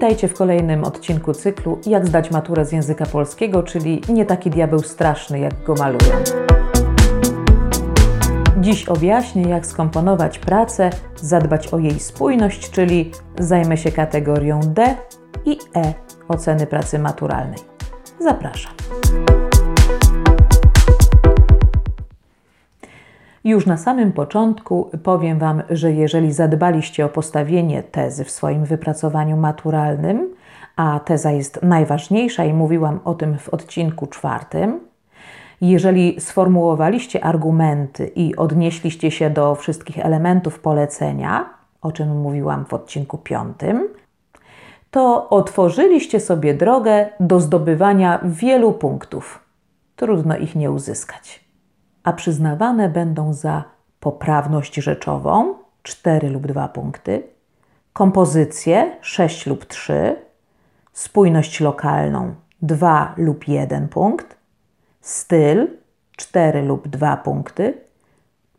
Witajcie w kolejnym odcinku cyklu Jak zdać maturę z języka polskiego, czyli nie taki diabeł straszny, jak go malują. Dziś objaśnię, jak skomponować pracę, zadbać o jej spójność, czyli zajmę się kategorią D i E oceny pracy maturalnej. Zapraszam. Już na samym początku powiem Wam, że jeżeli zadbaliście o postawienie tezy w swoim wypracowaniu maturalnym, a teza jest najważniejsza i mówiłam o tym w odcinku czwartym, jeżeli sformułowaliście argumenty i odnieśliście się do wszystkich elementów polecenia, o czym mówiłam w odcinku piątym, to otworzyliście sobie drogę do zdobywania wielu punktów. Trudno ich nie uzyskać a przyznawane będą za poprawność rzeczową 4 lub 2 punkty, kompozycję 6 lub 3, spójność lokalną 2 lub 1 punkt, styl 4 lub 2 punkty,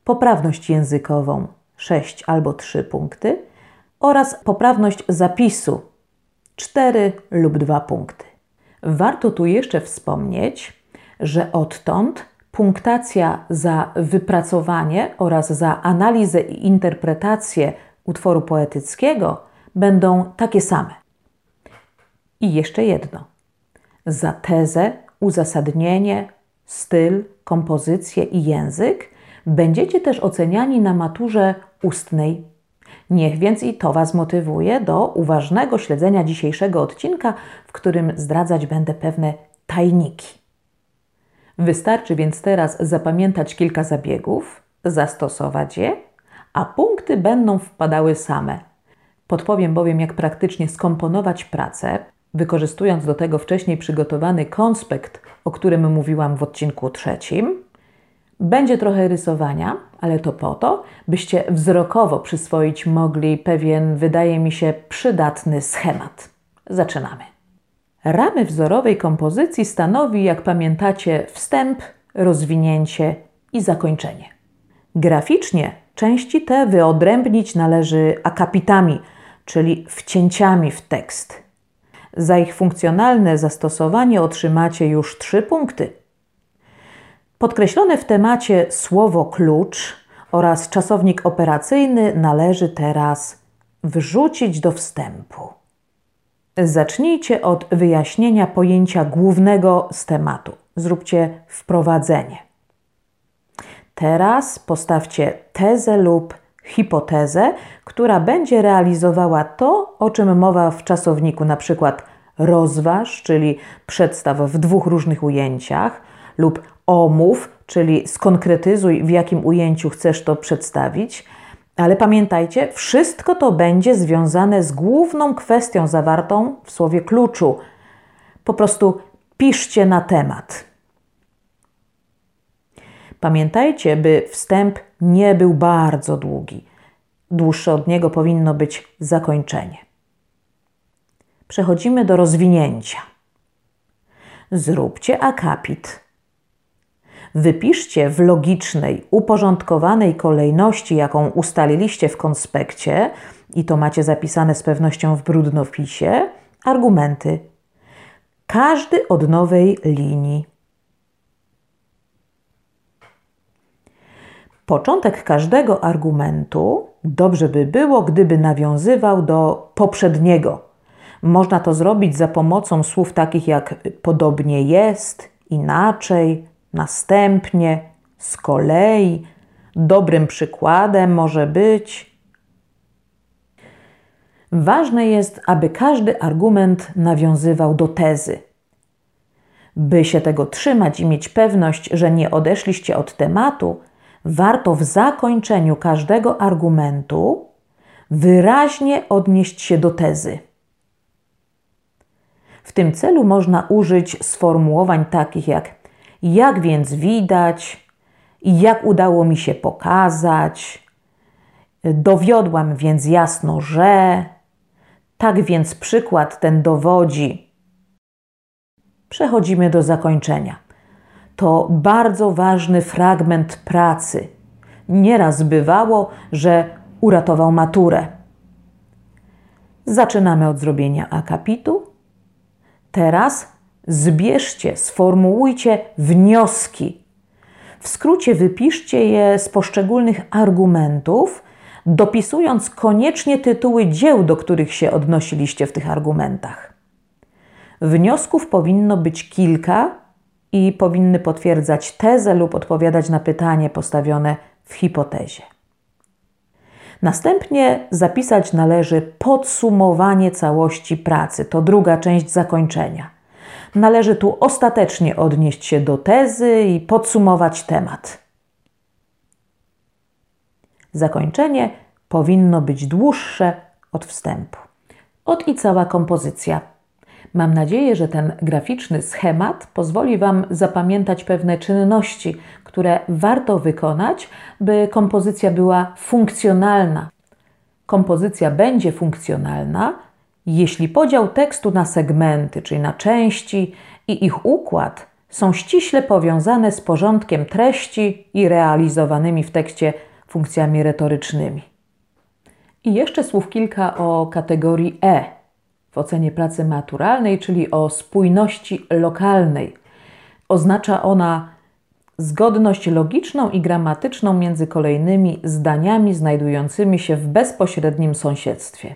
poprawność językową 6 albo 3 punkty oraz poprawność zapisu 4 lub 2 punkty. Warto tu jeszcze wspomnieć, że odtąd punktacja za wypracowanie oraz za analizę i interpretację utworu poetyckiego będą takie same. I jeszcze jedno. Za tezę, uzasadnienie, styl, kompozycję i język będziecie też oceniani na maturze ustnej. Niech więc i to Was motywuje do uważnego śledzenia dzisiejszego odcinka, w którym zdradzać będę pewne tajniki. Wystarczy więc teraz zapamiętać kilka zabiegów, zastosować je, a punkty będą wpadały same. Podpowiem bowiem, jak praktycznie skomponować pracę, wykorzystując do tego wcześniej przygotowany konspekt, o którym mówiłam w odcinku trzecim. Będzie trochę rysowania, ale to po to, byście wzrokowo przyswoić mogli pewien, wydaje mi się, przydatny schemat. Zaczynamy. Ramy wzorowej kompozycji stanowi, jak pamiętacie, wstęp, rozwinięcie i zakończenie. Graficznie części te wyodrębnić należy akapitami, czyli wcięciami w tekst. Za ich funkcjonalne zastosowanie otrzymacie już trzy punkty. Podkreślone w temacie słowo klucz oraz czasownik operacyjny należy teraz wrzucić do wstępu. Zacznijcie od wyjaśnienia pojęcia głównego z tematu. Zróbcie wprowadzenie. Teraz postawcie tezę lub hipotezę, która będzie realizowała to, o czym mowa w czasowniku, na przykład rozważ, czyli przedstaw w dwóch różnych ujęciach, lub omów, czyli skonkretyzuj, w jakim ujęciu chcesz to przedstawić ale pamiętajcie, wszystko to będzie związane z główną kwestią zawartą w słowie kluczu. Po prostu piszcie na temat. Pamiętajcie, by wstęp nie był bardzo długi. Dłuższe od niego powinno być zakończenie. Przechodzimy do rozwinięcia. Zróbcie akapit Wypiszcie w logicznej, uporządkowanej kolejności, jaką ustaliliście w konspekcie, i to macie zapisane z pewnością w brudnopisie, argumenty. Każdy od nowej linii. Początek każdego argumentu dobrze by było, gdyby nawiązywał do poprzedniego. Można to zrobić za pomocą słów takich jak podobnie jest, inaczej, Następnie, z kolei, dobrym przykładem może być. Ważne jest, aby każdy argument nawiązywał do tezy. By się tego trzymać i mieć pewność, że nie odeszliście od tematu, warto w zakończeniu każdego argumentu wyraźnie odnieść się do tezy. W tym celu można użyć sformułowań takich jak jak więc widać i jak udało mi się pokazać? Dowiodłam więc jasno, że. Tak więc przykład ten dowodzi. Przechodzimy do zakończenia. To bardzo ważny fragment pracy. Nieraz bywało, że uratował maturę. Zaczynamy od zrobienia akapitu. Teraz zbierzcie, sformułujcie wnioski. W skrócie wypiszcie je z poszczególnych argumentów, dopisując koniecznie tytuły dzieł, do których się odnosiliście w tych argumentach. Wniosków powinno być kilka i powinny potwierdzać tezę lub odpowiadać na pytanie postawione w hipotezie. Następnie zapisać należy podsumowanie całości pracy. To druga część zakończenia. Należy tu ostatecznie odnieść się do tezy i podsumować temat. Zakończenie powinno być dłuższe od wstępu. Od i cała kompozycja. Mam nadzieję, że ten graficzny schemat pozwoli Wam zapamiętać pewne czynności, które warto wykonać, by kompozycja była funkcjonalna. Kompozycja będzie funkcjonalna, jeśli podział tekstu na segmenty, czyli na części i ich układ są ściśle powiązane z porządkiem treści i realizowanymi w tekście funkcjami retorycznymi. I jeszcze słów kilka o kategorii E w ocenie pracy maturalnej, czyli o spójności lokalnej. Oznacza ona zgodność logiczną i gramatyczną między kolejnymi zdaniami znajdującymi się w bezpośrednim sąsiedztwie.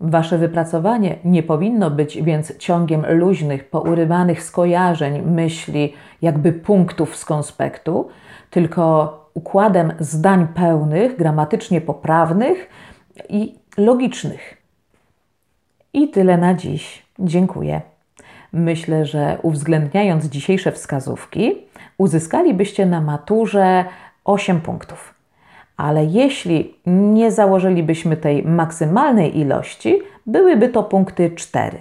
Wasze wypracowanie nie powinno być więc ciągiem luźnych, pourywanych skojarzeń, myśli, jakby punktów z konspektu, tylko układem zdań pełnych, gramatycznie poprawnych i logicznych. I tyle na dziś. Dziękuję. Myślę, że uwzględniając dzisiejsze wskazówki, uzyskalibyście na maturze 8 punktów. Ale jeśli nie założylibyśmy tej maksymalnej ilości, byłyby to punkty 4.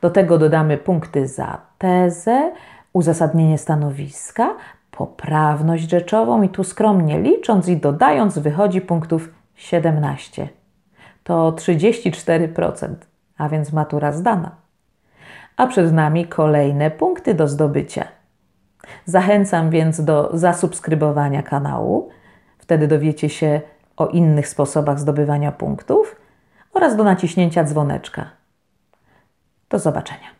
Do tego dodamy punkty za tezę, uzasadnienie stanowiska, poprawność rzeczową i tu skromnie licząc i dodając wychodzi punktów 17. To 34%, a więc matura zdana. A przed nami kolejne punkty do zdobycia. Zachęcam więc do zasubskrybowania kanału. Wtedy dowiecie się o innych sposobach zdobywania punktów oraz do naciśnięcia dzwoneczka. Do zobaczenia.